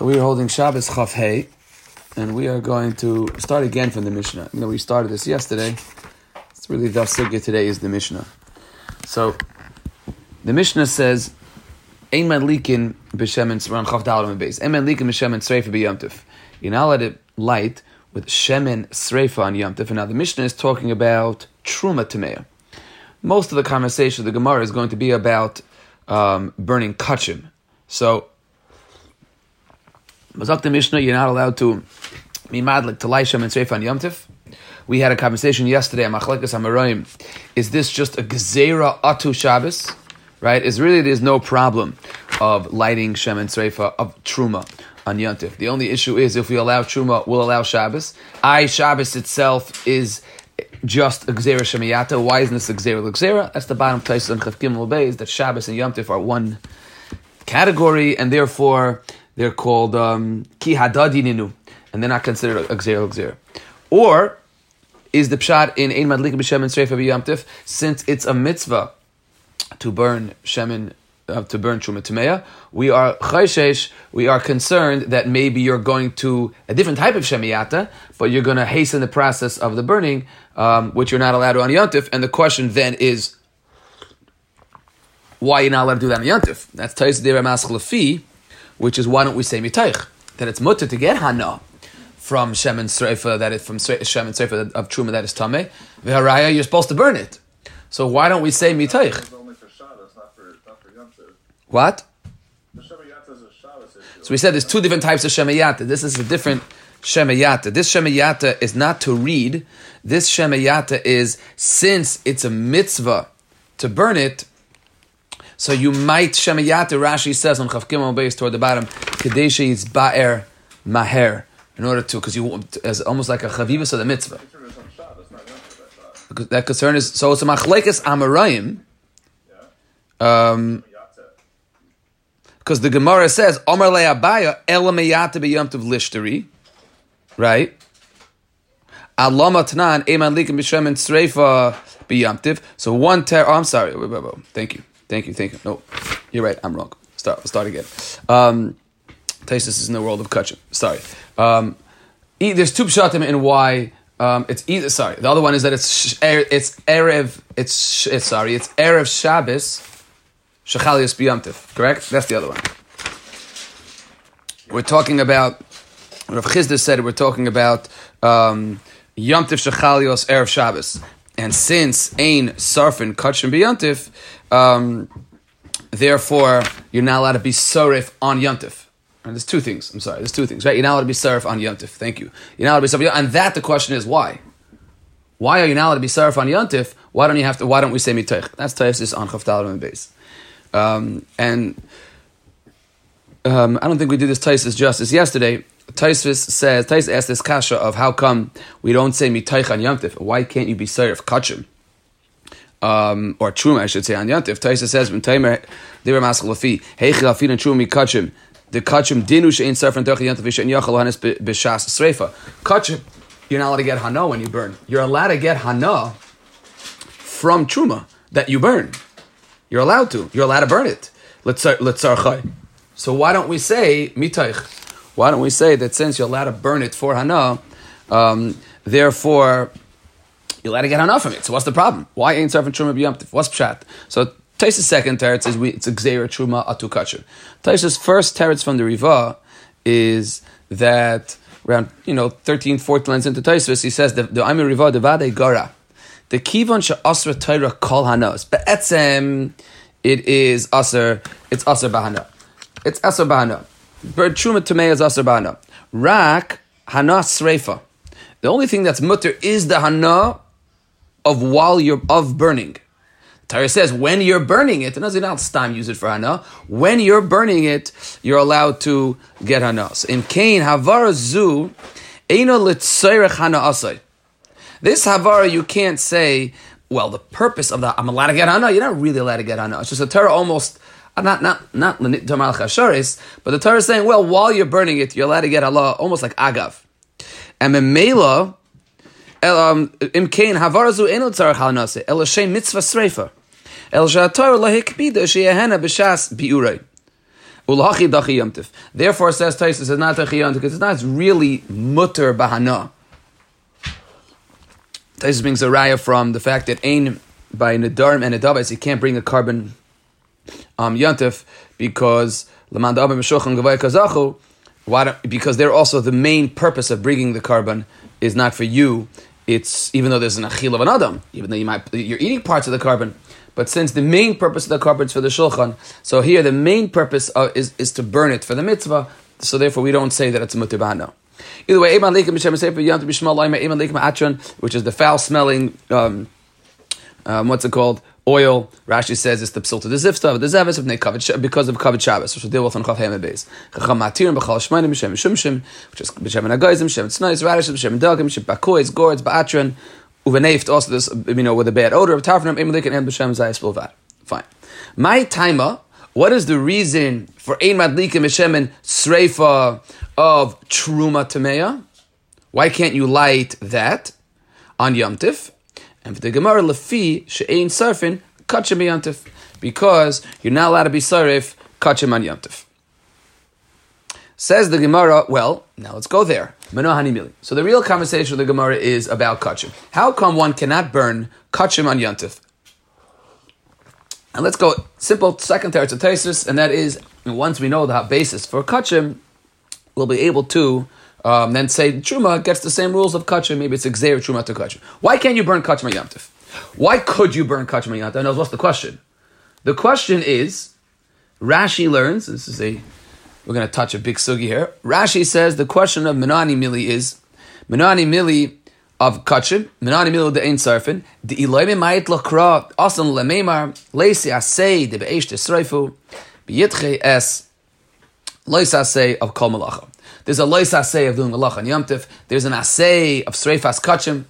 We are holding Shabbos Chaf Hey, and we are going to start again from the Mishnah. You know, we started this yesterday. It's really the sugya today is the Mishnah. So the Mishnah says, Ein likin b'shemen around Chaf Dalam base. Ein likin sreifa allowed to light with shemen sreifa on yamtif. And now the Mishnah is talking about truma tameya. Most of the conversation of the Gemara is going to be about um, burning kachim. So Mazak the Mishnah, you're not allowed to be madlik to Laishem and Seif on Yom Tif. We had a conversation yesterday on Machlekas Amarayim. Is this just a Gezerah Atu Shabbos? Right? Is really there's no problem of lighting Shem and Sreifa of Truma on Yontif. The only issue is if we allow Truma, we'll allow Shabbos. I Shabbos itself is just a Gzera Shemayata. Why isn't this a Gzera? That's the bottom place on Chav Gimel Bay is that Shabbos and Yontif are one category, and therefore they're called um, ki hadadi ninu, and they're not considered a gzera gzera. Or is the pshat in ein madlik b'shemen sreifa b'yamtif since it's a mitzvah to burn shemen uh, to burn truma tmeya, we are chayshesh, we are concerned that maybe you're going to a different type of shemiyata, but you're going to hasten the process of the burning, um, which you're not allowed to on yontif. And the question then is, why you're not allowed to do that on yontif? That's tais dera maschlafi which is why don't we say mitaych that it's mutter to get hana from shemen sreifa that is from shemen sreifa of truma that is tame v'haraya you're supposed to burn it. So why don't we say mitaych? What? So we said there's two different types of shemayata. This is a different shemayata. This shemayata is not to read. This shemayata is since it's a mitzvah to burn it, so you might shemayat. Rashi says on Chav Gimel base toward the bottom, Kadeshi is ba'er maher in order to because you want, as almost like a chavivas of the mitzvah. That concern is so it's a machlekes amarayim. Um, because the Gemara says Omer le'abaya elameyata b'yomtiv lishteri, right? Alama tanan eman likim b'shem and sreifa b'yomtiv. So one ter. Oh, I'm sorry. Thank you. Thank you, thank you. No, you're right. I'm wrong. Start. Start again. Um, Taisus is in the world of kachim. Sorry. Um, there's two pshatim in why um, it's either. Sorry, the other one is that it's it's erev. It's, it's sorry. It's erev Shabbos. Shechalias biyamtiv. Correct. That's the other one. We're talking about. Rav Chisda said we're talking about um, Yomtiv Shechalios erev Shabbos. And since Ain Sarfin Kachim Biyantif, um, therefore you're not allowed to be Sarif on Yantif. And there's two things. I'm sorry. There's two things, right? You're not allowed to be Sarif on Yantif. Thank you. You're not allowed to be Sarif. And that the question is why? Why are you not allowed to be Sarif on Yantif? Why don't you have to? Why don't we say Miteich? That's Taifsis on Chavtal and base. Um, and um, I don't think we did this Taisis justice yesterday. Taisvis says, Tais asked this kasha of how come we don't say mitaych on yamtif? Why can't you be serif kachim? Um, or truma, I should say, on yamtif. Taisa says, "Mtaimer diver maskal lafi heichel afin and truma kachim." The kachim dinu shein serfin derech yamtif vishen yachal hanes b'shas sreifa. Kachim, you're not allowed to get hana when you burn. You're allowed to get hana from truma that you burn. You're allowed to. You're allowed to burn it. Let's let's So why don't we say mitaych? Why don't we say that since you're allowed to burn it for Hana, um, therefore you're allowed to get enough from it? So what's the problem? Why ain't serving Truma b'yamtiv? What's pshat? So Taisa's second teretz is we, it's a gzeira Truma atu kachur. Taisa's first teretz from the Riva is that around you know 13, 14 lines into Taisus, he says the the Amir Riva devade gara. The kivon she'asra Torah kol hanos. Be'etzem, it is aser. It's aser bahana. It's aser bahana. Bird truma tamei is aser bana. Rak hana sreifa. The only thing that's mutter is the hana of while you're of burning. Torah says when you're burning it, and as not time use it for hana. When you're burning it, you're allowed to get hana. In Cain havara zu eino litzayrech hana asay. This havara you can't say. Well, the purpose of that I'm allowed to get hana. You're not really allowed to get hana. It's just a Torah almost uh, not not not Chasharis, but the Torah is saying, well, while you're burning it, you're allowed to get Allah almost like agav. And Memela, um, eno tzarach halanase el shem mitzvah el. Ulachi dachi yomtiv. Therefore, says Taisus, it's not dachi yomtiv because it's not really mutter bahana. Taisus brings a raya from the fact that ain by nedarim and nedavas, you can't bring a carbon um, yontif because leman da'abim meshochan gavay kazachu. Why because they're also the main purpose of bringing the carbon is not for you. It's even though there's an achil of an adam, even though you might you're eating parts of the carbon, but since the main purpose of the carbon is for the shulchan, so here the main purpose of, is is to burn it for the mitzvah. So therefore, we don't say that it's mutibano. Either way, which is the foul smelling. Um, um, what's it called? Oil. Rashi says it's the psil to the zevis of because of kavod Shabbos, which will deal with on chav beis. Chacham matir and b'chal shmeinim b'shem shumshim, which is b'shem nagayzim, b'shem tznois, radishes, b'shem dagim, b'shem bakois, gourds, ba'atron, uveneft, also this, you know, with a bad odor of tarfanim, emelik, and b'shem zayis bilvad. Fine. My timer, what is the reason for ein madlikim b'shemen sreifa of truma tameya? Why can't you light that on Yom Tif? And for the Gemara, lefi she'ein sarfin kachim yantif, because you're not allowed to be sarif kachim on yantif. Says the Gemara, well, now let's go there. So the real conversation of the Gemara is about kachim. How come one cannot burn kachim on yantif? And let's go simple second teretz and that is once we know the basis for kachim, we'll be able to um, then say truma gets the same rules of kachim. Maybe it's exer truma to kachim. Why can't you burn kachim yamtiv? Why could you burn kachim yamtiv? I what's the question. The question is, Rashi learns. This is a we're going to touch a big sugi here. Rashi says the question of menani mili is menani mili of kachim menani mili the ein sarfin the iloim ma'it lakra asan lememar leisi asay de beish tesreifu biyitche es leisi asay of kol malacha. There's a lois asay of doing a lach on Yom Tif. There's an asay of Sreifas Kachim.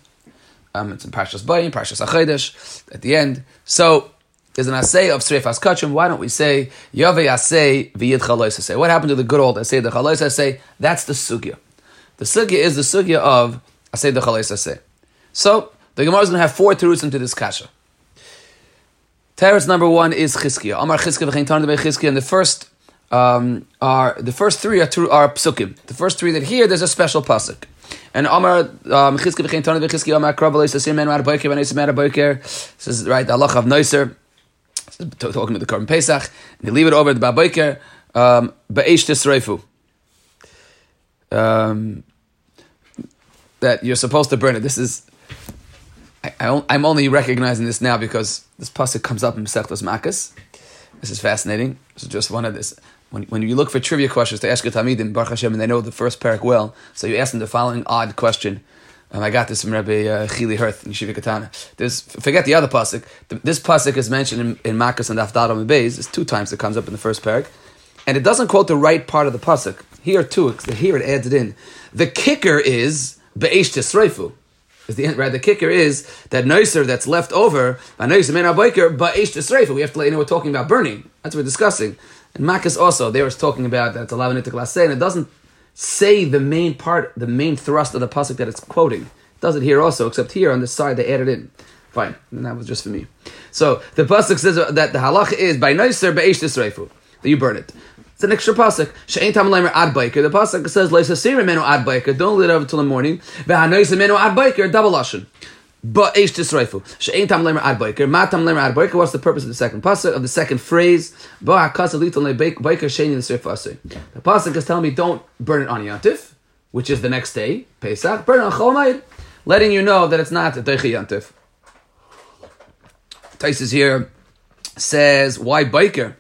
Um, it's in Parshas Bayim, Parshas Achedesh, at the end. So, there's an asay of Sreifas Kachim. Why don't we say, Yave asay v'yid chalois asay? What happened to the good old asay, the chalois asay? That's the sugya. The sugya is the sugya of asay the chalois asay. So, the Gemara is going to have four teruts into this kasha. Teretz number one is Chizkiah. Amar Chizkiah v'chein tarn Chizkiah. And the first um, are the first three are, are psukim. The first three that here there's a special pasuk. And Amar um, Chizki v'chein Tony v'Chizki Amar Krav v'leis menu ad boiker v'neis menu boiker. This is right. The Allah of Noiser talking about the Korban Pesach. And they leave it over the Baboiker um, ba'eish tisreifu. Um, that you're supposed to burn it. This is. I, am only recognizing this now because this pasuk comes up in Masechtas Makkos. This is fascinating. Is just one of this when, when you look for trivia questions to ask a Talmidim, Baruch Hashem, and they know the first parak well, so you ask them the following odd question. Um, I got this from Rabbi uh, Chili Hirth in Yeshiva Katana. There's, forget the other pasuk. This pasuk is mentioned in, in Makkos and Afdadam and Beis. It's two times it comes up in the first parak. And it doesn't quote the right part of the pasuk. Here too, here it adds it in. The kicker is Be'esh Tisreifu. The, right, the kicker is that noiser that's left over, But we have to let you know we're talking about burning. That's what we're discussing. And Makkos also, they were talking about that it's a say, and it doesn't say the main part, the main thrust of the pasuk that it's quoting. It does it here also, except here on the side they added in. Fine, and that was just for me. So the pasuk says that the halach is by noiser be'esh tisreifu that you burn it. It's an extra pasuk. She'ain tam leimer ad biker. The pasuk says leisa sira menu ad biker. Don't let it over till the morning. Ve'anoisa menu ad biker. Double lashon. But eish tisreifu. She'ain tam lemer ad biker. Ma tam lemer ad biker. What's the purpose of the second pasuk of the second phrase? Ba hakasa liton le biker sheini l'sirfasei. The pasuk is telling me don't burn it on yantif, which is the next day Pesach. Burn it on Chol letting you know that it's not a deichi yantif. Taisus here says why biker.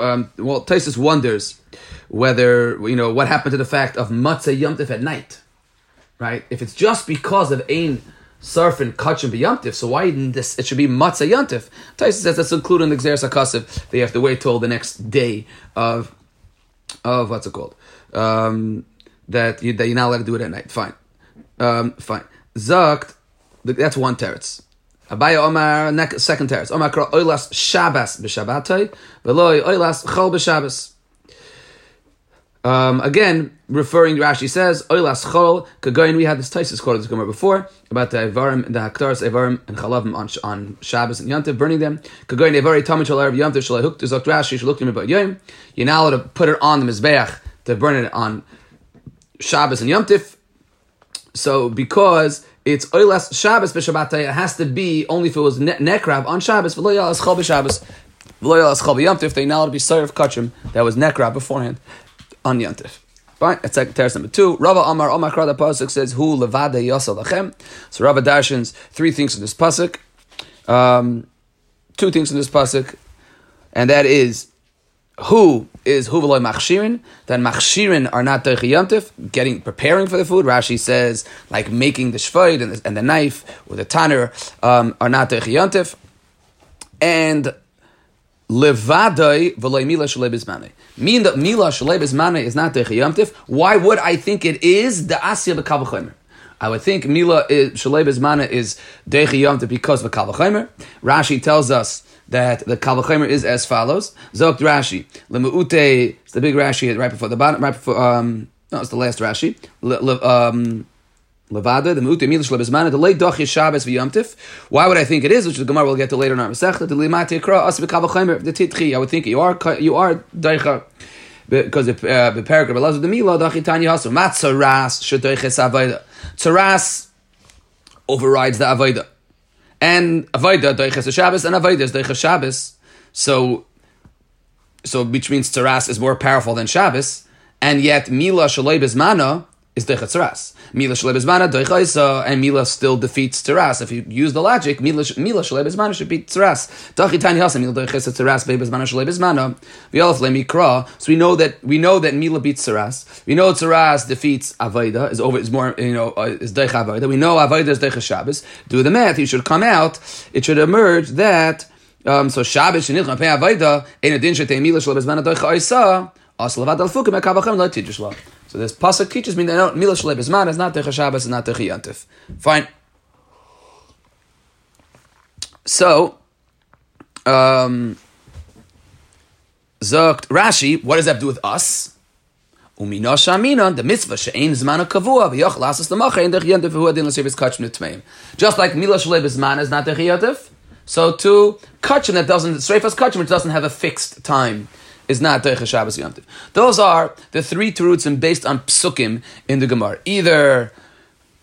Um, well, Taisus wonders whether you know what happened to the fact of matzah yantif at night right? If it's just because of ein surfing kachim b'yantif, so why didn't this? It should be matzah yantif. Taisa says that's included in the xeris akasiv. They have to wait till the next day of of what's it called? Um, that you that you're not allowed to do it at night. Fine, um, fine. Zakt, that's one teretz. Abaya Omar, second teretz. Omar kra oilas Shabbos b'Shabbatai, v'loi oilas chol b'Shabbos. Um, again, referring, to Rashi says, Oilas Chol, Kagoyin, we had this Taisus quote this Gemara before, about the Evarim, the Haktaris, Evarim, and Chalavim on, on Shabbos and Yantiv, burning them. Kagoyin, Evari, Tamid Shal Erev Yantiv, Shal Huktu, Zok Rashi, Shal Huktu, Mibot Yom. You're now allowed to put it on the Mizbeach, to burn it on Shabbos and Yantiv. So, because it's Oilas Shabbos b'Shabbat, it has to be only if it was ne- Nekrav on Shabbos, V'lo Chol b'Shabbos. V'lo they now to be Serve Kachim, that was Nekrav beforehand on Yantif. Fine, that's like teres number two. Rava Amar Omar Kra the pasuk says Hu levada yasal lachem. So Rava darshans three things in this pasuk, um, two things in this pasuk, and that is who is hu machshirin. That machshirin are not deichi yantif, getting preparing for the food. Rashi says like making the shvoid and the, and the knife or the tanner um, are not deichi yantif, and levadai mila. Mean that mila shalei bizmanei is not deichi yantif. Why would I think it is the asya b'kavachomer? I would think mila shalei bizmanei is deichi yantif because of kavachomer. Rashi tells us that the Kalvachimer is as follows. Zokt Rashi. Lemuute, it's the big Rashi right before the bottom, right before, um, no, it's the last Rashi. Le, le, um, Levada, the Muute Milish Lebezmana, the late Doch Shabbos v'Yomtiv. Why would I think it is? Which the Gemara will get to later in our Masechta. The Limate Kra As B'Kavachimer, the Titchi. I would think you are you are Daicha because the uh, the paragraph allows the Mila Dachi Tanya Hasu Matzaras Shadoiches Avoda. Tzaras overrides the Avoda and Avodah Doiches Shabbos, and Avodah is Doiches Shabbos. So, so which means Tzaras is more powerful than Shabbos, and yet Mila Shalei Bezmana is Doiches Tzaras. Mila Shalei Bezmana Doiches, and Mila still defeats Tzaras. If you use the logic, Mila Mila Shalei Bezmana should beat Tzaras. Dachi Tani Hasa Mila Doiches Tzaras Be Bezmana Shalei Bezmana. V'yalaf Le Mikra. So we know that we know that Mila beats Tzaras. We know Tzaras defeats Avaida, is over is more you know uh, is Doich Avodah. We know Avodah is Doiches Shabbos. Do the math. You should come out. It should emerge that. Um, so Shabbos Nilchon Pei Avodah in addition to Mila Shalei Bezmana Doich Oisa. Aslavad al Fukim Ekavachem Lo. So this pasuk teaches me that Mila Shalei Bezman is not Techa Shabbos, is not Techa Yantif. Fine. So, um, Zokt Rashi, what does that do with us? The mitzvah. Just like Mila Shalei Bezman is not Techa Yantif, so too kachim that doesn't, streifas kachim which doesn't have a fixed time is not Teicha Shabbos Yom Tov. Those are the three terutzim based on psukim in the Gemara. Either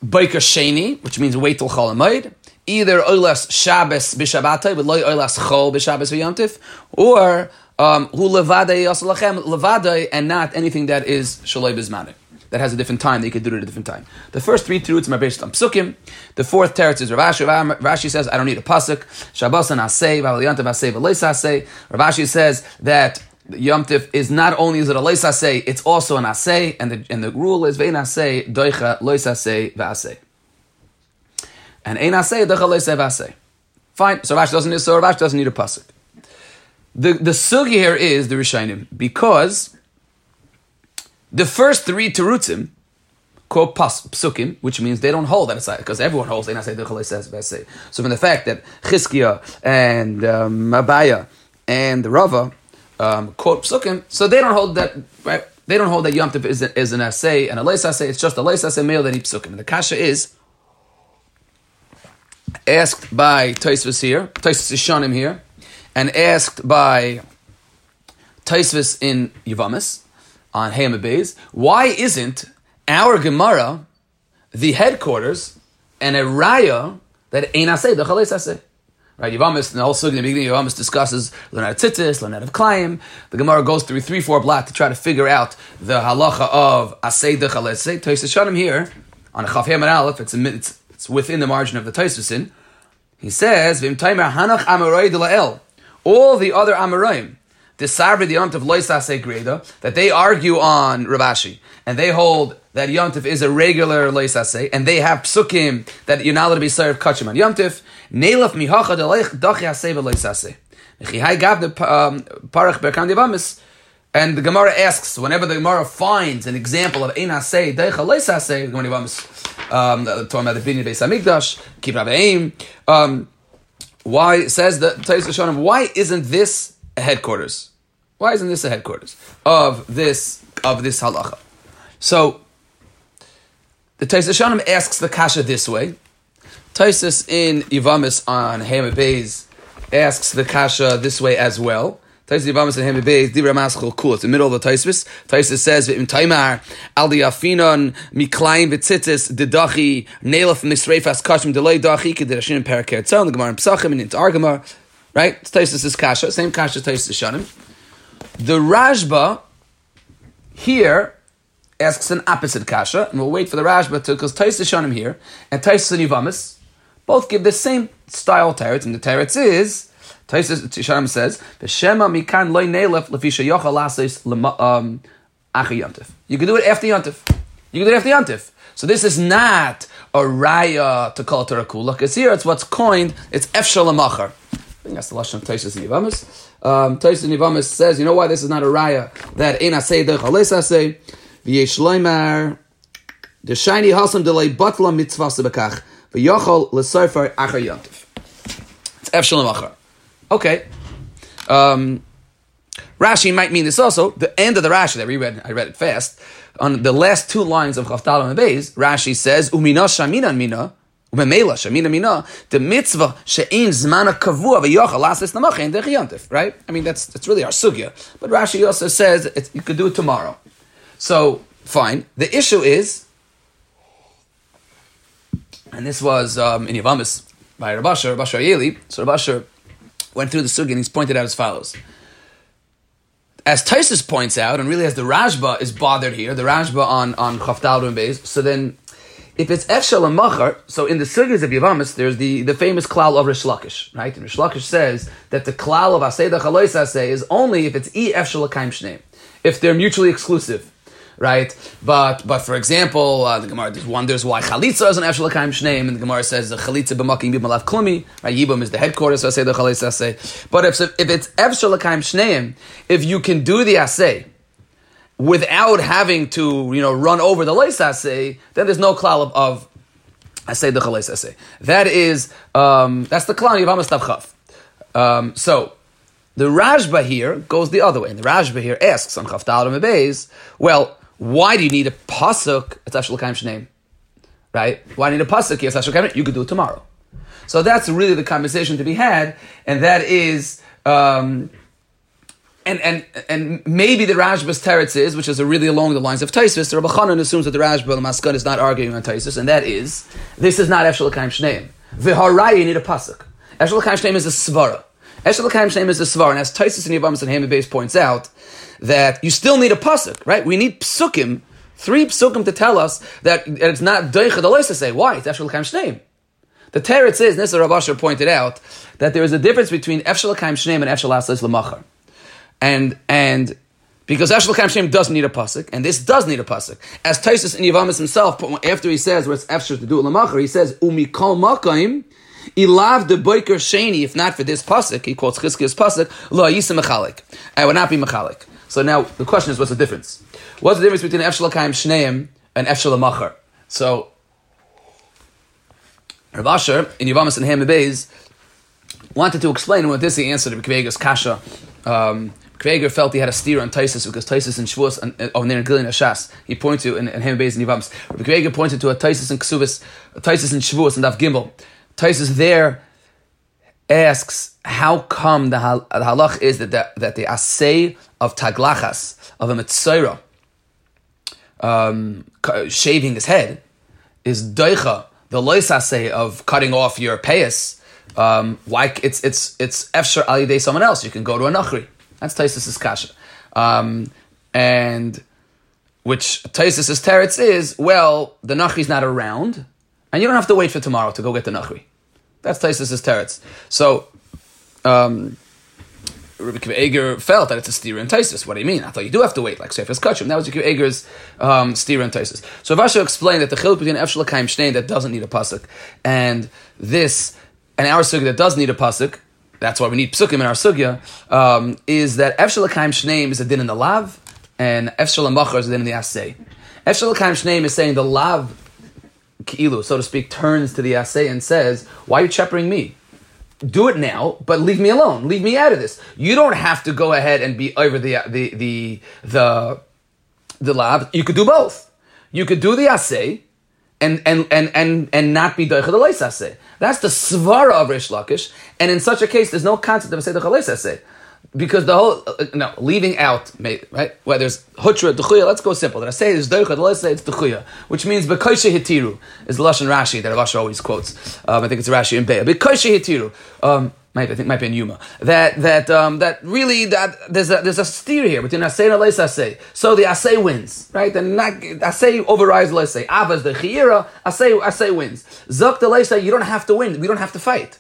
Baker Sheni, which means wait till Chol either Oilas Shabbos b'Shabbatay, but loy Oilas Chol b'Shabbos Yom Tov, or um, Hu Levadei Levadei, and not anything that is Shaloi Bizmanik. That has a different time, they could do it at a different time. The first three terutzim are based on psukim. The fourth teretz is Rav Ashi. Rashi says, I don't need a pasuk. Shabbos and Asay, Valiyantav Asay, V'leis Asay. Rav Ashi says that Yom Tif is not only is it a lois asay, it's also an asay, and the and the rule is vein asay doicha lois asay v'asay. And ein asay doicha lois v'asay. Fine. So Rashi doesn't need so Rashi doesn't need a pasuk. The the sugi here is the Rishonim because the first three terutzim quote pas, psukim, which means they don't hold that aside because everyone holds ein asay doicha lois v'asay. So from the fact that Chizkiah and um, Mabaya and the Rava um, quote psukim, so they don't hold that. Right? They don't hold that Yom Tov is, is an essay and a leis essay. It's just a leis essay male that eats psukim. And the kasha is asked by Taisvis here, Taisvis Ishanim here, and asked by Taisvis in Yavamis on Hayam why isn't our Gemara the headquarters and a raya that ain't assay the chaleis assay? Right, Yavamis, in also in the beginning, Yavamis discusses Leonard Tzitzis, Leonard of Klaim. The Gemara goes through three, four blocks to try to figure out the halacha of Asay de Chalesei. Tosis Shanim here, on a Chaf Hem and Aleph, it's, it's, it's within the margin of the Tosusin. He says, Vim Taimer Hanach Amorai de Lael. All the other Amoraim, the Sabri, the Lois Asay Greda, that they argue on Rav Ashi, and they hold that Yontif is a regular Lois Leisase, and they have psukim that you're not allowed to be served kachim on Yontif. Neilaf mihacha delech dachi haseva Leisase. Mechihai gav the um, parach berkan devamis. And the Gemara asks, whenever the Gemara finds an example of Einasei, Deicha Leisase, the Gemara Devamis, um, talking about the Binyan Beis Hamikdash, Keep Aim, um, why, says the Tais Shonim, why isn't this a headquarters? Why isn't this a headquarters of this of this halacha. So the Taisus Shanim asks the kasha this way. Taisus in Yivamis on Hema Beis asks the kasha this way as well. Taisus Yivamis on Hema Beis, Dibra Maschel Kul. It's the middle of the Taisus. Taisus says, V'im Taimar, Al Diafinon, Miklain V'tzitzis, Didachi, Nela from Nisreifas Kashim, Delay Dachi, Kedirashin and Paraker Tzon, the Gemara in Psachim, and into Argamar. Right? It's is kasha, same kasha Taisus Shanim. The Rashba here asks an opposite kasha, and we'll wait for the Rashba to, because Taisa Shanim here, and Taisa and Yivamis, both give the same style teretz, and the teretz is, Taisa Shanim says, B'shema mikan loy nelef lefisha yochal ases um, achi yontif. You can do it after yontif. You can do it after yontif. So this is not a raya to call a kula, because here it's what's coined, it's efshal amachar. I think that's the lashon of Taisa and Yivamis. Um, Taisa and Yivamis says, you know why this is not a raya that in asay the chales asay, V'yesh the shiny hasam delay batla mitzvah sebekach, v'yochol achar yontif. It's Efshalom achar. Okay. Um, Rashi might mean this also. The end of the Rashi that we read, I read it fast. On the last two lines of Chavtal and Beis, Rashi says, "Umina shaminan mina." Umemela shamina mina the mitzvah she'in zmana kavua v'yochal namachein dechiyantif. Right? I mean that's that's really our sugya. But Rashi also says you could do it tomorrow. So, fine. The issue is, and this was um, in Yavamis by Rav Asher, Rabasher Yeli. So Rav Asher went through the sugi and he's pointed out as follows. As Taisus points out, and really as the Rashba is bothered here, the Rashba on, on Chaftal and Beis, so then if it's Efshel and Machar, so in the Sugis of Yavamis, there's the, the famous klal of Rish Lakish, right? And Rish Lakish says that the klal of Aseda Chalois Aseh is only if it's E Efshel Akaim if they're mutually exclusive right? But but for example, uh, the Gemara wonders why chalitza is an efshel kaim shneim, and the Gemara says the chalitza b'makim b'malav klumi. Right? Yibam is the headquarters, so I say the chalitza say. But if if it's efshel kaim shneim, if you can do the assay without having to you know run over the leis assay, then there's no klal of, of I say the chales assay. That is um, that's the klal yivam chaf. Um, so the Rashba here goes the other way, and the Rashba here asks on Chaftal Beis, well, why do you need a pasuk? It's Ashul Kaim Shneim, right? Why do you need a pasuk? Yes. You could do it tomorrow. So that's really the conversation to be had, and that is. Um, and and and maybe the Rashba's teretz is, which is really along the lines of Taisus. The Rabbi assumes that the Rashba Maskan is not arguing on Taisus, and that is this is not Efshel Kaim Shneim. V'haraya you need a pasuk. Efshel Kaim Shneim is a svara. Efshel Kaim Shneim is a svara, and as Taisus and Yavamas and Hamid Base points out, that you still need a pasuk, right? We need psukim, three psukim to tell us that it's not doichad to say why it's efshel kaim shneim. The Teretz says, Nisa Rav Asher pointed out that there is a difference between efshel kaim shneim and efshel asas lemachar, and and because Eshel Kaim Shem does need a pasuk, and this does need a pasuk. As Taisus and Yavamis himself, after he says where it's Efshel to do it Lamachar, he says, Umi kol makaim, ilav de boiker sheni, if not for this pasuk, he quotes Chizkiya's pasuk, lo yisa mechalik. I would not be mechalik. So now the question is, what's the difference? What's the difference between Efshel Kaim Shneim and Efshel? So Rav Asher in Yavamas and Hamibeis wanted to explain what this the answer to Kvega's kasha. Um, Kveger felt he had a steer on Taisus because Taisus and Shavuos and oh, near Gilin Ashas. He pointed to in, in Hamibeis and Yavamas. Kveger pointed to a Taisus and Ksubis, Taisus and Shavuos and Daf Gimel. Taisus there asks how come the, hal- the halach is that the, that the assay of taglachas, of a mitzayra, um, shaving his head, is doicha, the loisase of cutting off your payas, um, like it's it's it's efshar day someone else. You can go to a nachri. That's Taisus's kasha, um, and which Taisus's teretz is well, the nachri's not around, and you don't have to wait for tomorrow to go get the nachri. That's Taisus's teretz. So. Um, Rabbi Eger felt that it's a steer and Taisus. What do you mean? I thought you do have to wait, like Sefer's Kachim. That was Rabbi Eger's um, steer and Taisus. So Vasha explained that the chiluk between Efshel Kaim Shnein that doesn't need a pasuk and this and our sugya that does need a pasuk. That's why we need psukim in our sugya. Um, is that Efshel Kaim Shneim is a din in the lav and Efshel Machar is a din in the assay. Efshel Kaim is saying the lav so to speak, turns to the assay and says, "Why are you cheppering me?" do it now, but leave me alone. Leave me out of this. You don't have to go ahead and be over the the the the the lab, you could do both. You could do the assay and and and and and not be the assay. That's the svara of Rish Lakish, and in such a case, there's no concept of a seder chaleis assay. Because the whole uh, no leaving out right where there's hutra dechuya. Let's go simple. That I say is doicha. Let's say it's dechuya, which means bekoishe hitiru is the lashon Rashi that Rashi always quotes. Um, I think it's Rashi in Beya. Bekoishe hitiru. Um, might, I think might be in Yuma. That that um, that really that there's a there's a steer here between Asay and Aleis Asay. So the Asay wins, right? And not Asay overrides Aleis. Avas the Chiyira, Asay Asay wins. Zok the Aleis, you don't have to win. We don't have to fight.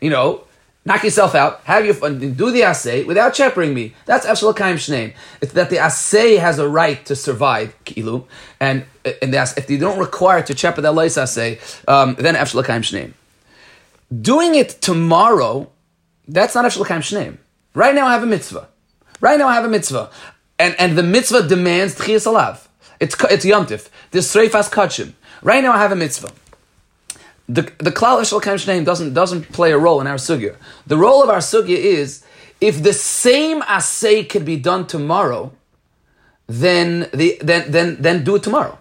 You know, knock yourself out, have your fun, do the assay without shepherding me. That's Efshel Kaim Shneim. It's that the assay has a right to survive, Kilu, and and if they don't require to shepherd that Aleis Asay, um, then Efshel Kaim Shneim. Doing it tomorrow, that's not Efshel Kaim Shneim. Right now I have a mitzvah. Right now I have a mitzvah. And, and the mitzvah demands Tchias Alav. It's, it's Yomtiv. This Sreifas Kachim. Right now I have a mitzvah. The, the Klal Kaim Shneim doesn't, doesn't play a role in our sugya. The role of our sugya is, if the same assay could be done tomorrow, then, the, then, then, then do it tomorrow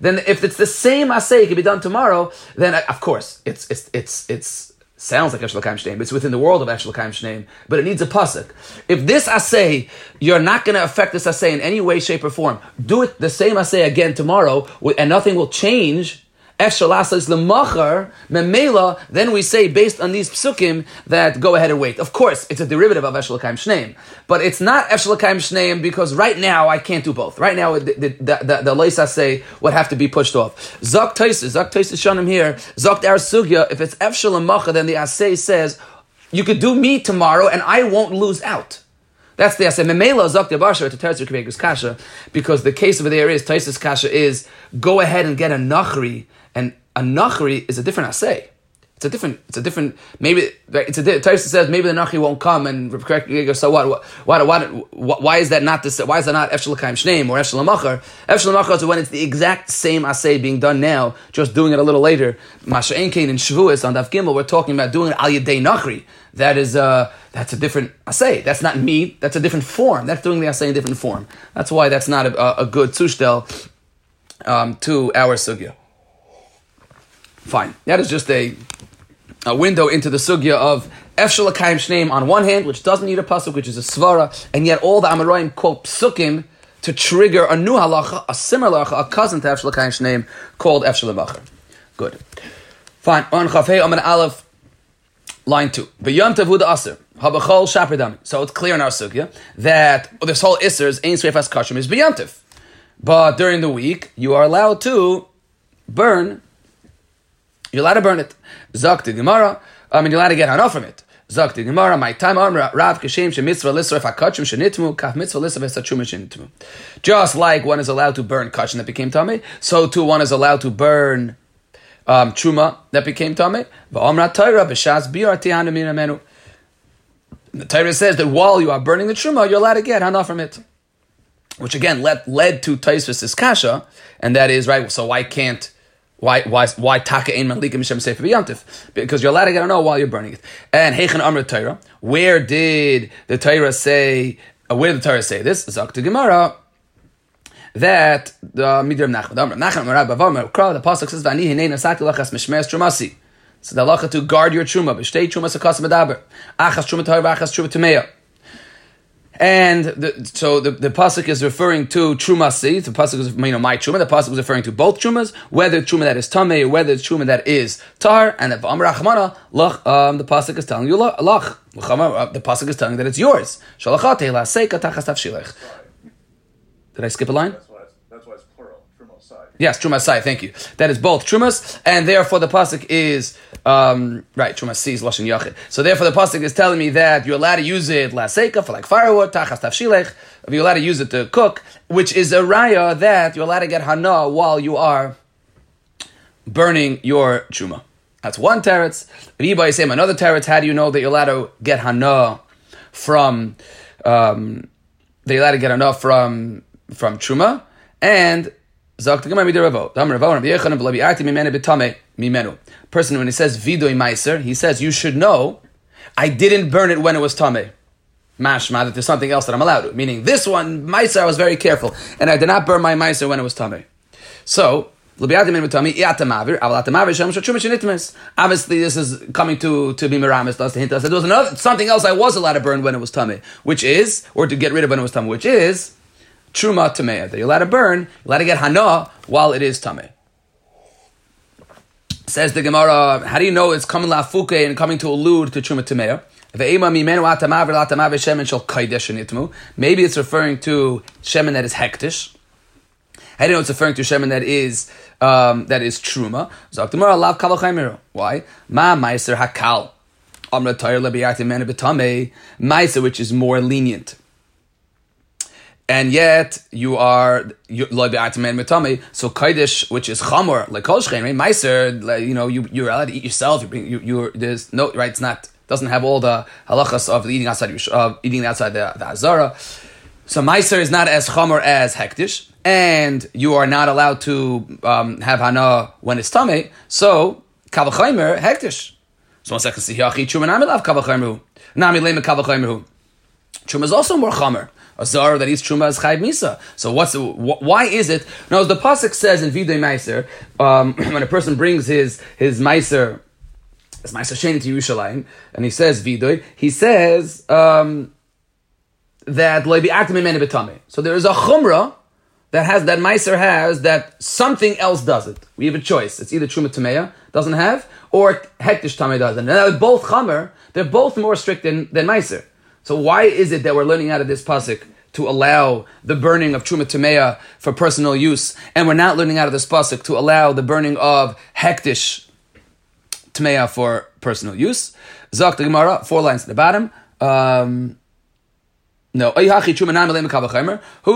then if it's the same assay, could be done tomorrow, then uh, of course it's it's it's it's sounds like Eshel Shneim. It's within the world of Eshel Shneim, but it needs a pasuk. If this assay, you're not going to affect this assay in any way, shape, or form. Do it the same assay again tomorrow, and nothing will change Efshalasa is lemachar memela. Then we say based on these psukim that go ahead and wait. Of course, it's a derivative of Efshalakaim Shneim, but it's not Efshalakaim Shneim because right now I can't do both. Right now the the the, the, say would have to be pushed off. Zok Taisis, Zok Taisis Shanim here. Zok Dar Sugya. If it's Efshalamacha, then the asay says you could do me tomorrow and I won't lose out. That's the asay. Memela zok debasher to Rebekus kasha because the case over there is Taisis kasha is go ahead and get a nachri and a nachri is a different assay. It's a different. It's a different. Maybe it's a. Taisa says maybe the nachri won't come, and correct. So what? What? What? Why is that not this? Why is that not efshalakaim shneim or efshalamachar? Efshalamachar is when it's the exact same assay being done now, just doing it a little later. Masha Enkein and Shavuos on Daf Gimel, we're talking about doing it al yedei nachri. That is uh that's a different assay. That's not me. That's a different form. That's doing the assay in a different form. That's why that's not a, a good tushtel um, to our sugya. Fine. That is just a, a window into the sugya of Efshel Akayim Shneim on one hand, which doesn't need a pasuk, which is a svara, and yet all the Amoraim quote psukim to trigger a new halacha, a similar halacha, a cousin to Efshel Akayim Shneim called Efshel Macher. Good. Fine. On Chafei Amen Aleph, line two. B'yom Tavud Aser. Habachol Shaperdam. So it's clear in our sugya that this whole Isser's Ein Sreifas Kashim is B'yomtiv. But during the week, you are allowed to burn you're allowed to burn it. Zok to Gemara. I mean, you're allowed to get enough from it. Zok to Gemara. My time arm Rav Kashem she mitzvah lisser fakachim shenitmu kaf mitzvah lisser v'sachum shenitmu. Just like one is allowed to burn kachim that became tummy, so too one is allowed to burn um, truma that became tummy. V'omra Torah b'shas biar tihanu minamenu. The Torah says that while you are burning the truma, you're allowed to get hana from it. Which again led, led to Taisvis' kasha, and that is, right, so why can't why why why taka ein malikim mishem sefer b'yantif? Because you're allowed to get to know while you're burning it. And heichen amr Torah. Where did the Torah say? Uh, where did the Torah say this? Zak to Gemara. That the midram nachman nachman marab bavam kra the pasuk says vani hinei nasati lachas mishmeres trumasi. So the halacha to guard your truma b'shtei truma sakas medaber achas truma tahor achas truma tameya. And the, so the, the pasuk is referring to trumasi. The pasuk is you know my truma. The pasuk is referring to both trumas, whether truma that is tamei or whether truma that is tar. And the rachmana lach, um, the pasuk is telling you lach. Uh, the pasuk is telling that it's yours. Did I skip a line? Yes, Trumas Sai, thank you. That is both Trumas, and therefore the Pasuk is, um, right, Trumas Si is Lashon Yachid. So therefore the Pasuk is telling me that you're allowed to use it Laseka for like firewood, Tachas Tafshilech, you're allowed to use it to cook, which is a raya that you're allowed to get Hana while you are burning your Truma. That's one teretz. Riba say another teretz, how do you know that you're allowed to get Hana from, um, that allowed to get Hana from, from Truma? And Person, when he says vidoy meiser, he says, you should know, I didn't burn it when it was tame. mashma that there's something else that I'm allowed to. Meaning this one, Meiser, I was very careful, and I did not burn my Meiser when it was tummy. So, Obviously, this is coming to, to be Miramis, to hint us that there was another, something else I was allowed to burn when it was tummy, which is, or to get rid of when it was tummy, which is Truma Tamea. That you're allowed to burn, you're allowed to get Hana while it is tummy. Says the Gemara, how do you know it's coming lafuke and coming to allude to Truma Tamea? Maybe it's referring to shemen that is hektish. How do you know it's referring to shemen that is um, that is truma? Why? Ma meiser hakal. Amra tayr. Meiser, which is more lenient. And yet you are loy be'atamen metame. So kaidish, which is chamor, like kol shchein, right? Meiser, you know, you you're allowed to eat yourself. You bring you you're there's no right. It's not doesn't have all the halachas of eating outside of eating outside the, the azara. So meiser is not as chamor as hektish, and you are not allowed to um, have hana when it's tame. So kavachaymer hektish. So one second, see hiyachi truma nami lav kavachaymer nami lema kavachaymer Truma is also more chamer. A zar that eats truma is chayv misa. So what's wh- why is it? Now, the pasuk says in Videi Meiser, um, when a person brings his his Meiser it's my Sheni to Yerushalayim, and he says Vidoy, he says um, that Levi Betame. So there is a Chumrah that has that Meiser has that something else does it. We have a choice. It's either Truma Tameya doesn't have, or Hektish Tameh doesn't. And they're both Chamer, they're both more strict than, than Meiser. So why is it that we're learning out of this pasuk to allow the burning of Truma Tameya for personal use, and we're not learning out of this pasuk to allow the burning of Hektish tmeya for personal use. Zok the Gemara, four lines at the bottom. Um, no, who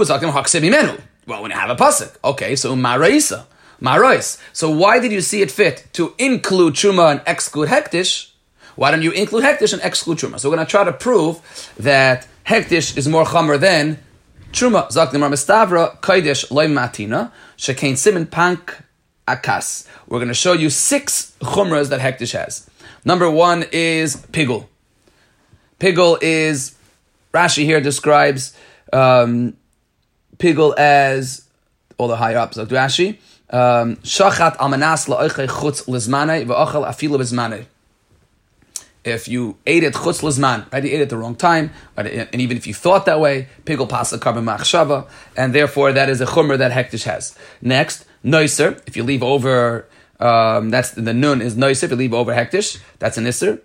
is talking menu? Well, when you have a pasuk, okay. So maraisa, marais. So why did you see it fit to include truma and exclude hektish? Why don't you include hektish and exclude truma? So we're going to try to prove that hektish is more chamer than truma. The Gemara, mistavra kaidish loy matina shekain simin pank akas. We're going to show you six chumras that hektish has. Number one is pigul. Pigul is Rashi here describes um, pigul as all the higher ups of Rashi. Um, Shachat almanas la'oichei chutz lizmanei v'ochel afilu lizmanei. If you ate it chutz lizman, right? You ate it at the wrong time, and even if you thought that way, pigul pasa carbon machshava, and therefore that is a chumra that hektish has. Next, noiser. If you leave over, um, that's the nun is noiser. If you leave over hektish, that's an iser.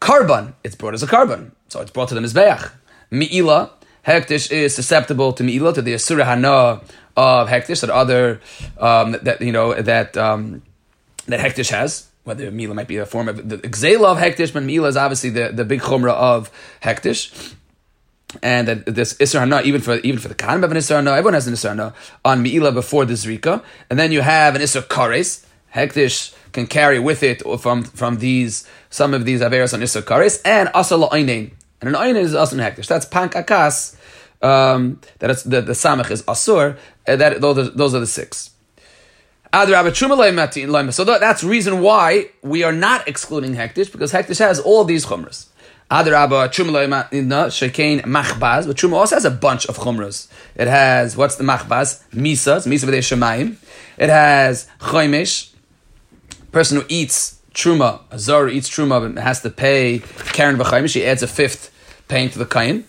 Carbon, it's brought as a carbon, so it's brought to the mizbeach. Mi'ila, hektish is susceptible to mi'ila, to the asura hana of hektish, that other um, that you know that um, that hektish has. Whether Mila might be a form of the exela of hektish, but Mila is obviously the, the big chumrah of hektish and that this Hana, even for even for the Khan of an Hana, everyone has an Hana on Mi'ila before the Zrika, and then you have an Isra Kares. Hektish can carry with it from from these some of these Averas on Isra Kares, and Asal Einin. And an Einin is also Hektish. That's Pank Akas, um, that the, the Samach is Asur, that, those, are, those are the six. So that's reason why we are not excluding Hektish, because Hektish has all these chumras. Machbaz, but Truma also has a bunch of chumras. It has, what's the Machbaz? Misa, Misa V'dei Shemayim. It has Choimish, person who eats Truma, a Zor eats Truma, but has to pay Karen V'choimish, he adds a fifth paying to the Kain.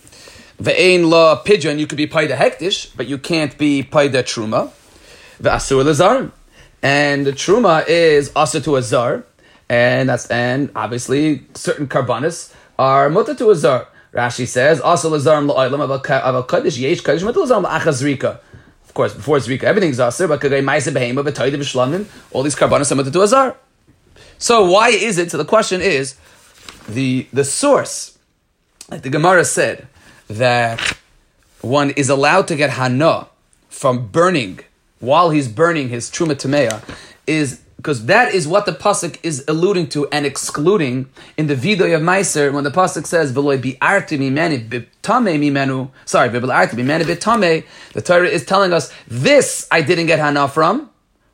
Ve'ein la pigeon, you could be paid a hektish, but you can't be paid a truma. Ve'asur lazar. And the truma is also to a zar, and that's and obviously certain karbanis are mutter to a zar. Rashi says, also lazarim la'olam aval kaddish yesh kaddish mutter lazarim la'achaz Of course, before zrika, everything's aser, but kagay ma'isa behema, all these karbanos are mutter to a zar. So why is it, so the question is, the, the source, like the Gemara said, that one is allowed to get hana from burning while he's burning his truma tameya is because that is what the pasuk is alluding to and excluding in the vidoy of Meiser when the pasuk says "V'loy bi'arti mimenu." Sorry. The Torah is telling us this I didn't get hana from.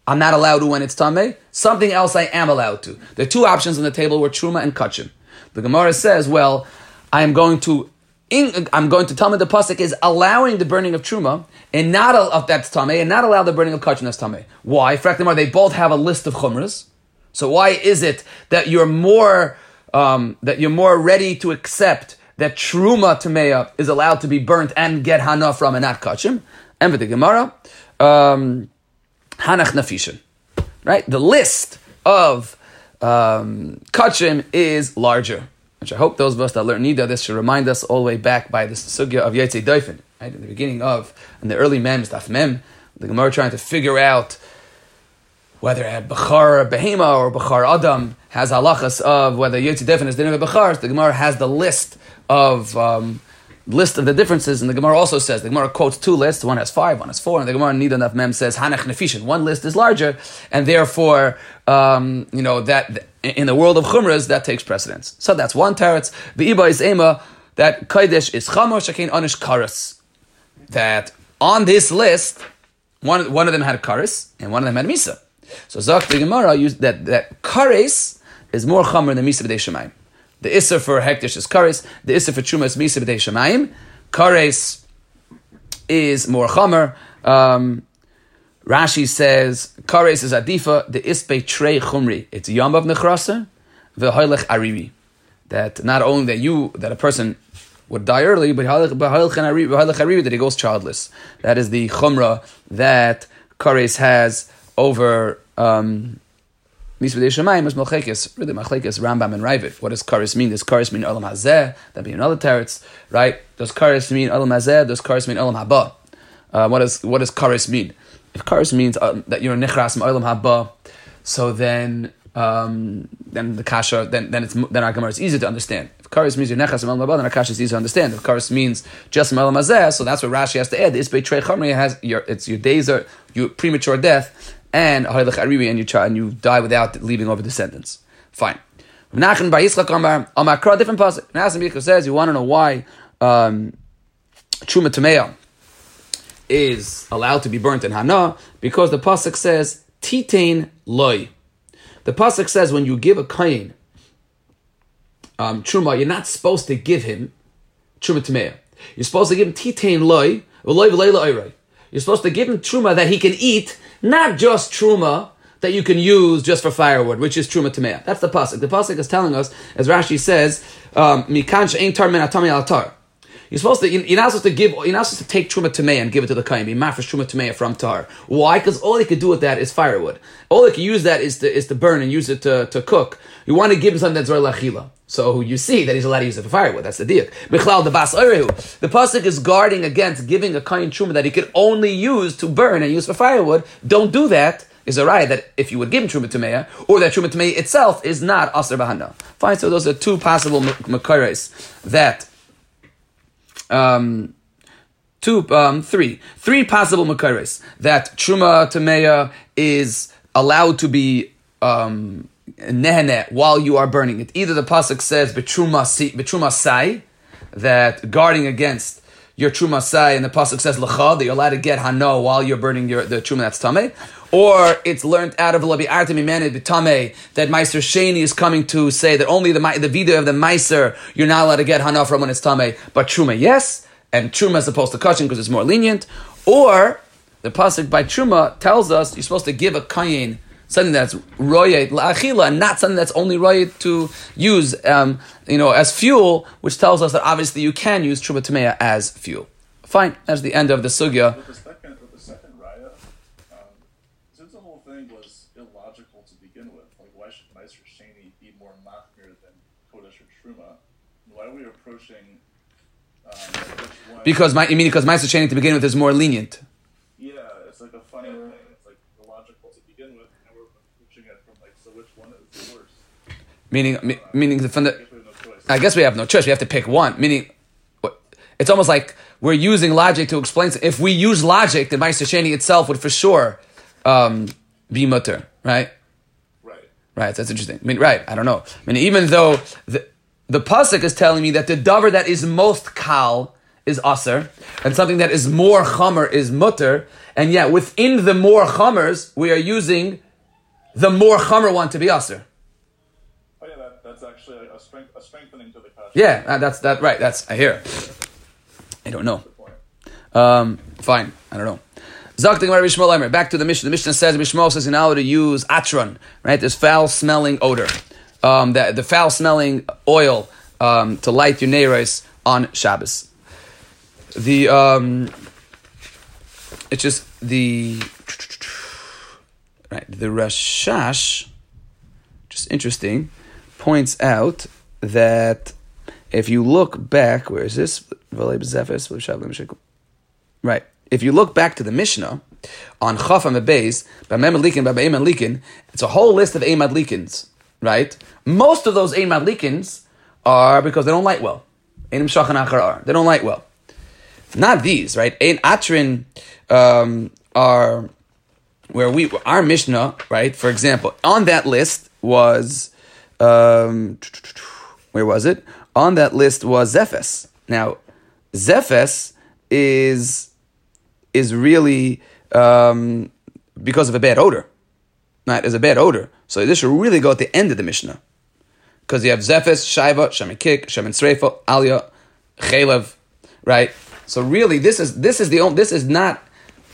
I'm not allowed to when it's tame. Something else I am allowed to. The two options on the table were truma and kachim. The Gemara says, "Well, I am going to in, I'm going to tell me the pasuk is allowing the burning of truma and not of that's tame and not allow the burning of kachin that's tame. Why? Fraktimar, they both have a list of chumras. So why is it that you're more um, that you're more ready to accept that truma tameya is allowed to be burnt and get hana from and not kachim? And with the Gemara, um, hanach nafishin, right? The list of um, kachim is larger which I hope those of us that learn Nida, this should remind us all the way back by this sugya of Yetzei Doifin, right? In the beginning of, in the early Mem, Daf Mem, the Gemara trying to figure out whether a Bechar Behema or Bechar Adam has halachas of whether Yetzei Doifin is the name of Bechar, the Gemara has the list of, um, list of the differences, and the Gemara also says, the Gemara quotes two lists, one has five, one has four, and the Gemara Nida Daf Mem says, Hanach Nefishin, one list is larger, and therefore, um, you know, that in the world of chumras, that takes precedence. So that's one teretz. The iba is ema that kodesh is chamor shakin anish karas. That on this list, one, one of them had karas and one of them had misa. So Zak the Gemara used that that kares is more chamor than misa b'dei shemayim. The isser for hektish is kares. The isser for truma is misa b'dei shemayim. Kares is more chamor. Um, Rashi says, Kares is Adifa, the Ispe Trey Chumri. It's Yom of Nechrasa, V'hoilech Ariri. That not only that you, that a person would die early, but that he goes childless. That is the Chumra that Kares has over um, Misvei Shemayim is really Malchekes, Rambam and Raavad. What does Kares mean? Does Kares mean Olam Hazeh? That be another teretz, right? Does Kares mean Olam Hazeh? Does Kares mean Olam Haba? Uh, what does what does Kares mean? If kares means uh, that you're nichras ma'olam haba, so then um, then the kasha then then it's then our gemara is easy to understand. If kares means you're nechras ma'olam haba, then our kasha is easy to understand. If kares means just ma'olam hazeh, so that's what Rashi has to add. This trei chamri has your it's your days are your premature death and and you try and you die without leaving over descendants. Fine. Nachman bar Yitzchak Amar Amar different pasuk. Nasim says you want to know why um, Truma Tameya is allowed to be burnt in Hana because the pasuk says titain loy. The pasuk says when you give a kain um, truma, you're not supposed to give him truma tmeya. You're supposed to give him titain loy You're supposed to give him truma that he can eat, not just truma that you can use just for firewood, which is truma tmeya. That's the pasuk. The pasuk is telling us, as Rashi says, mikan um, tar min atar. You're supposed to, you're not supposed to give, you're not supposed to take truma tamei and give it to the kain. Be mafresh truma tamei from tar. Why? Because all he could do with that is firewood. All he could use that is to is to burn and use it to, to cook. You want to give him something that's roy lachila. So you see that he's allowed to use it for firewood. That's the deal. Michlal the bas The pasuk is guarding against giving a kain truma that he could only use to burn and use for firewood. Don't do that is a right that if you would give him truma tameya, or that truma tameya itself is not aser bahana. Fine. So those are two possible makares that um, two, um, three, three possible makaris that truma tameya is allowed to be um, while you are burning it. Either the pasuk says betruma sai that guarding against your truma sai, and the pasuk says lecha that you're allowed to get hano while you're burning your the truma that's tame, or it's learned out of Labi Artemi Manid Bitame that Ma'aser Sheni is coming to say that only the the video of the Meiser you're not allowed to get Hana from when it's Tame, but Truma yes, and Truma is opposed to Kachin because it's more lenient, or the Pasuk by Truma tells us you're supposed to give a Kayin something that's royet la'achila, and not something that's only royet to use, um, you know, as fuel, which tells us that obviously you can use truma as fuel. Fine, that's the end of the sugya. Because my, you mean because Ma'aser Sheni to begin with is more lenient? Yeah, it's like a funny thing. It's like illogical to begin with, and we're pushing it from like, so which one is worse? Meaning, uh, meaning from the. I guess we have no choice. We have to pick one. Meaning, it's almost like we're using logic to explain. If we use logic, then Ma'aser Sheni itself would for sure um, be mutter, right? Right. Right. That's interesting. I mean, right. I don't know. I mean, even though the the pasuk is telling me that the davar that is most kal is aser, and something that is more chamer is mutter, and yet within the more chamers, we are using the more chamer one to be aser. Oh yeah, that, that's actually a, strength, a strengthening to the kasha. Yeah, uh, that's that right. That's I hear. I don't know. Um, fine, I don't know. Zok the Gemara Back to the Mishnah. The Mishnah says Bishmol says you're not to use atron, right? This foul smelling odor, um, the, the foul smelling oil um, to light your neiros on Shabbos. The um, it's just the right. The Rashash, just interesting, points out that if you look back, where is this? Right. If you look back to the Mishnah on Chafam Beis, Bamem Likin, Bamem Likin, it's a whole list of Eimad Likins, right? Most of those Eimad Likins are because they don't light well. Einim Shachan Achar They don't light well. Not these, right? Ein Atrin um, are where we our Mishnah, right? For example, on that list was um, where was it? On that list was Zephes. Now, Zephes is is really um, because of a bad odor. Right, there's a bad odor. So this should really go at the end of the Mishnah. Because you have Zephes, Shaiva, Shemin Kik, Shemin Sreifa, Alya, Chalev, right? So really, this is this is the only, this is not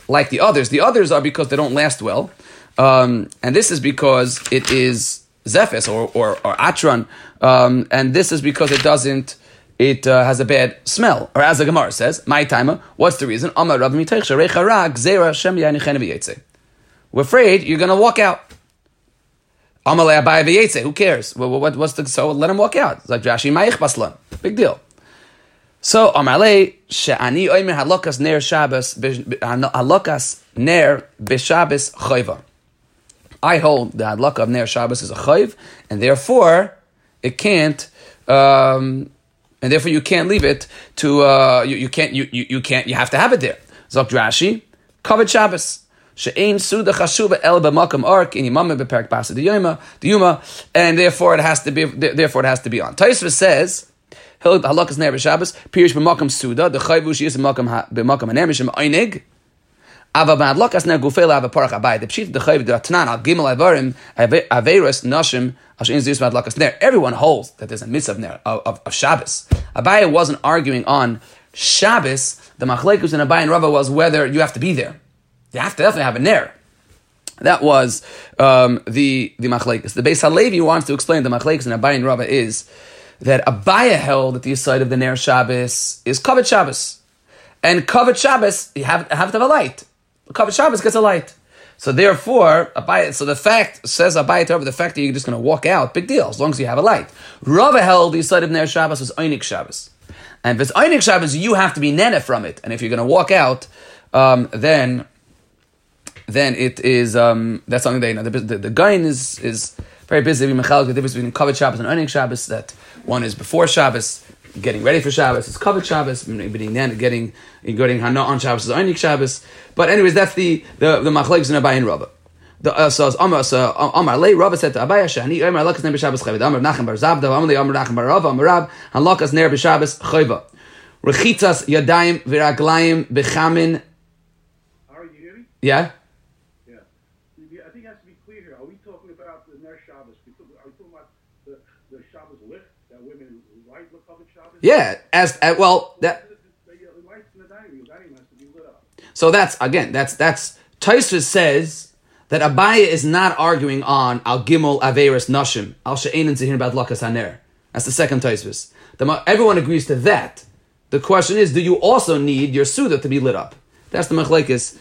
like the others. The others are because they don't last well, um, and this is because it is Zephes or or, or Atron, um, and this is because it doesn't. It uh, has a bad smell, or as the Gemara says, "My timer." What's the reason? We're afraid you're going to walk out. Who cares? What, what, what's the so? Let him walk out. It's like Rashi Ma'ich Baslan. Big deal. So Amalei she'ani oimer halokas ner Shabbos halokas ner b'Shabbos chayva. I hold the hadlaka of ner Shabbos is a chayv, and therefore it can't. Um, and therefore you can't leave it to uh, you, you can't you, you, you can't you have to have it there. Zok Rashi, covered Shabbos. She'ein suda chashuba el b'makam ark in yimam beperk basa the yuma, and therefore it has to be therefore it has to be on. Taisva says halakas ner b'Shabbos pirish b'makam suda the chayvu she is b'makam b'makam hanemishim einig. Ava b'adlakas ner gufel ava parach abai the pshit the chayv the atnan al gimel avarim averos nashim Everyone holds that there's a mitzvah of, of, of, of Shabbos. Abaye wasn't arguing on Shabbos. The machlekus in Abaye and Rava was whether you have to be there. You have to definitely have a ner. That was um, the the machlekes. The Beis Halevi wants to explain the machlekes and Abaye and Rava is that Abaye held that the side of the Ner Shabbos is covered Shabbos. And covered Shabbos, you have, have to have a light. Covered Shabbos gets a light. So therefore, Abaye, so the fact, says Abaye over the fact that you're just going to walk out, big deal, as long as you have a light. Rava held the side of Ner Shabbos was Einik Shabbos. And if it's Einik Shabbos, you have to be nene from it. And if you're going to walk out, um, then then it is um, that's something you know the the, the gain is is very busy. The difference between covered Shabbos and Einik Shabbos that one is before Shabbos, getting ready for Shabbos. It's covered Shabbos. Getting getting getting Hana on Shabbos is Einik Shabbos. But anyways, that's the the the machlekes in Abayin Rabbah. The uh, so Amar so Amar Lei Rabbah said to Abaye Shani Amar Lakas Ner B'Shabbos Chayva Amar Nachem Bar Zabda Amar Amar Nachem Bar Rav Amar Rav Halakas Ner B'Shabbos Chayva Rechitzas Yadayim V'Raglayim B'Chamin. Are you hearing? Yeah. Yeah. I think it has to be clear here. Are we talking about the Ner Shabbos? Are we talking about the, the Shabbos licht that women light look covered Shabbos? Yeah. As uh, well that. So that's again, that's that's Taisva says that Abaye is not arguing on Al Gimel Averis Nashim Al She'enin Zehir about Lakas Haner. That's the second Taisvis. Everyone agrees to that. The question is, do you also need your Suda to be lit up? That's the Machlekes.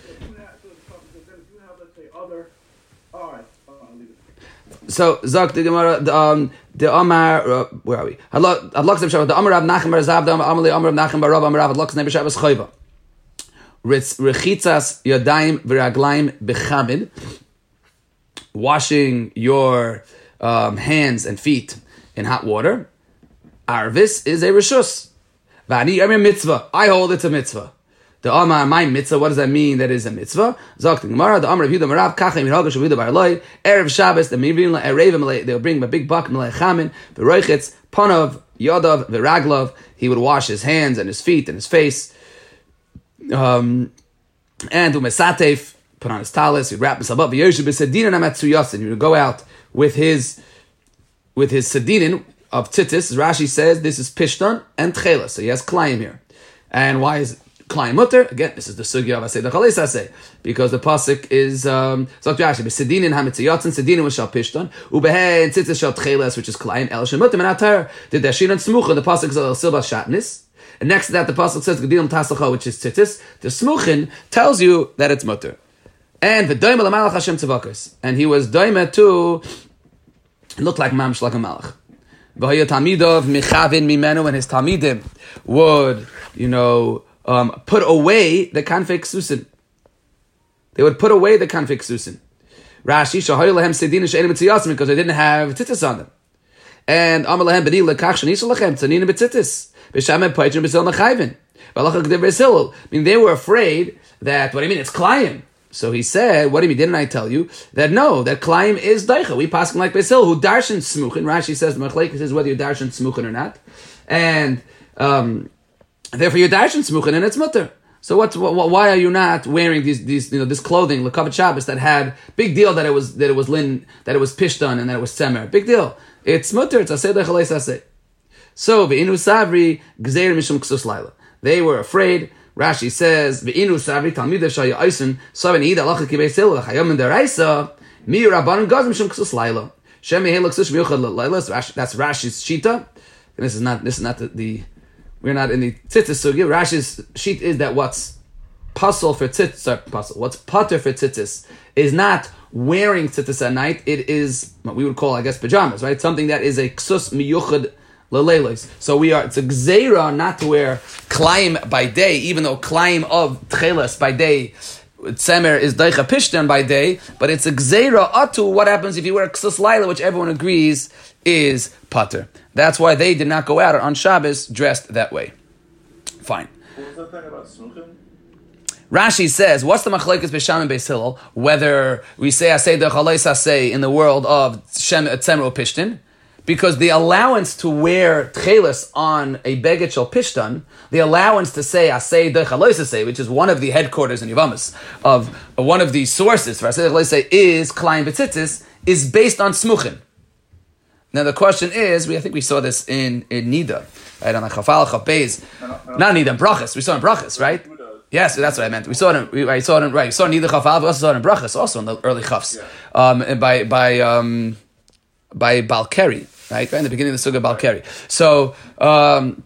So Zak the Gemara um the Amar uh, where are we? Allah Allah the Amar Rav Nachem Bar Zav the Amar Amar Rav Nachem Bar Rav Amar Rav Allah Nebe Shabbos Chayva. Rechitzas yadayim v'raglayim bechamid, washing your um, hands and feet in hot water. Arvis is a rishus. Vani a mitzvah. I hold it's a mitzvah. The Amar, my mitzvah, what does that mean that is a mitzvah? Zok the Gemara, the Amar of Yudah Marav, Kachem Yirhaga Shavudah Bar Loi, Erev Shabbos, the La Erevim, they'll bring a big bucket, Malay Chamin, the Roichitz, Ponov, Yodov, the Raglov, he would wash his hands and his feet and his face um, and umesatef, put on his talis, he'd wrap himself up. V'yoshu b'sedinin amatsu yasin. He would go out with his with his sedinin of titis. Rashi says this is pishtan and tchelas. So he has klayim here. And why is Klein Mutter? Again, this is the sugya of Asay the Chales Asay. Because the pasuk is, um, Zok Rashi, Besidinin hamitziyotzen, Sidinin was shal pishton, ubehen tzitzis shal tcheles, which is Klein, El Shemutter, Menatar, did the Shinan Smucha, the pasuk is El Silba Shatnis. And next to that, the pasuk says Gedilim Tasacha, which is tzitzis. The Smuchin tells you that it's Mutter. And the Doima Lamalach Hashem Tzavakas. And he was Doima too. look like Mamsh, like a Malach. V'haya Tamidov Michavin Mimenu, and his Tamidim would, you know, um, put away the Kanfek Susin. They would put away the Kanfek Susin. Rashi, Shahoy Lahem Sedina She'enim Tziyasim, because they didn't have tzitzis on them. And Amar Lahem B'ni Lekach Shanisha Lachem Tzanina B'tzitzis. B'Shamet Poitrim B'Sil B'Sil. I mean, they were afraid that, what do you mean, it's Klayim. So he said, what do you mean, didn't I tell you? That no, that Klaim is Daicha. We pass him like Basil, who darshan smuchin. Rashi says, Machlaik says whether you darshan smuchin or not. And um, therefore you're darshan smuchin and it's mutter. So what, what, Why are you not wearing these, these, you know, this clothing, lekavet Shabbos, that had big deal that it was that it was lin, that it was pishtan and that it was semer, big deal. It's mutter. It's aseh dechalei aseh. So ve'inu savri gzeir mishum ksus laila. They were afraid Rashi says, "Ve'inu savi talmidav shaya eisen saven ida alacha kibei sil chayom in deraisa mi rabbanon gazim shum ksus laila hey looks miyuchad laila." That's Rashi's shita. And this is not this is not the, the we're not in the tzitzis sugya. Rashi's sheet is that what's puzzle for tzitzis, sorry, puzzle, what's putter for tzitzis is not wearing tzitzis at night. It is what we would call, I guess, pajamas, right? Something that is a ksus miyuchad lelelis. so we are, it's a gzeira not to wear klaim by day, even though klaim of tcheles by day, tzemer is daicha pishtan by day, but it's a gzeira atu, what happens if you wear ksus laila, which everyone agrees is pater. That's why they did not go out on Shabbos dressed that way. Fine. Rashi says, what's the machlekes b'sham and beis Hillel? Whether we say asay the chalais asay in the world of shem tzemer pishtin, because the allowance to wear tchelis on a beged shel pishtan, the allowance to say asay de say, which is one of the headquarters in Yavamas of one of the sources for asay say is klein betzitzis, is based on smuchin. Now the question is, we I think we saw this in in Nida, right on the Chafal Chapez, not Nida, Brachas. We saw in Brachas, right? Yes, that's what I meant. We saw it. In, we, I saw it in, right. We saw Nida Chafal. We also saw it in Brachas, also in the early Chafs, um, by by um, by Balkeri right? Right in the beginning of the Suga Balkari. So, um,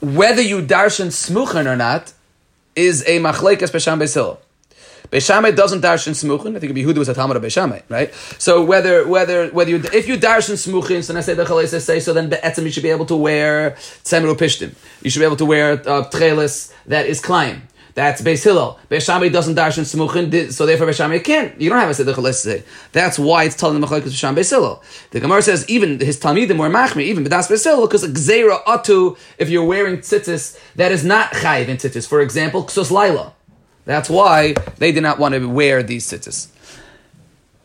whether you darshan smuchen or not is a machlekes b'sham besil. Beishamay doesn't darshan smuchen. I think Yehuda was a Talmud of Beishamay, right? So whether whether whether you if you darshan smuchen, so I say the say so then be'etzim you should be able to wear tzemru pishtim. You should be able to wear uh, trelis that is climb. That's Beis Hillel. Beis Shammai doesn't dash in smuchin, so therefore Beis Shammai can't. You don't have a sedach say. That's why it's telling the machlekes Beis Beis Hillel. The Gemara says even his talmidim were machmi, even that's Beis Hillel, because gzeira atu if you're wearing tzitzis that is not chayiv in tzitzis. For example, ksus laila. That's why they did not want to wear these tzitzis.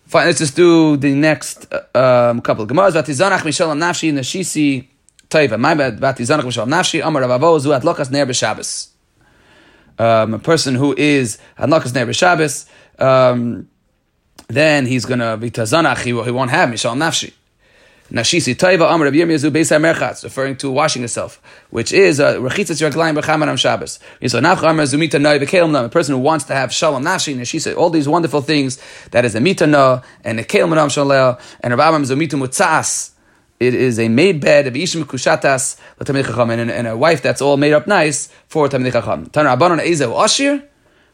Fine, let's just do the next uh, um, couple of Gemaras. Vatizanach mishalam nafshi nashisi taiva. My bad. Vatizanach mishalam nafshi amar ravavo zu atlokas ner b'Shabbos um, a person who is Hadlakas Ner Shabbos, um, then he's going to be Tazanach, he, he won't have Mishal Nafshi. Nashisi Taiva Amr Yirmiyahu Beis Merchatz, referring to washing himself, which is Rechitzas Yerglayim B'Chaman Am Shabbos. So Nafcha Amr Zumita Noi V'Kelim Nam, a person who wants to have Shalom Nafshi, Nashisi, all these wonderful things, that is a Mita No, and a Kelim Nam Shalel, and Rabbi Amr Zumita Mutzas, it is a made bed of ishim kushatas l'tamid chacham and, and a wife that's all made up nice for tamid chacham. Tana abanon ezehu ashir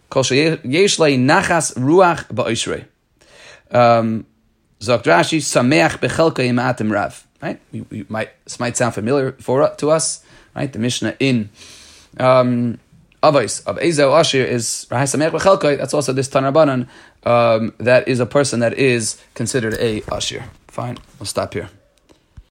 kol sheyesh lei nachas ruach ba'ishrei. Um, Zok Rashi sameach bechelka imatim rav. Right, we, we might this might sound familiar for to us. Right, the Mishnah in. Um, Avos of Ezel Ashir is Rahai Sameach Bechelkai. That's also this Tanabanan. Um, that is a person that is considered a Ashir. Fine, we'll stop here.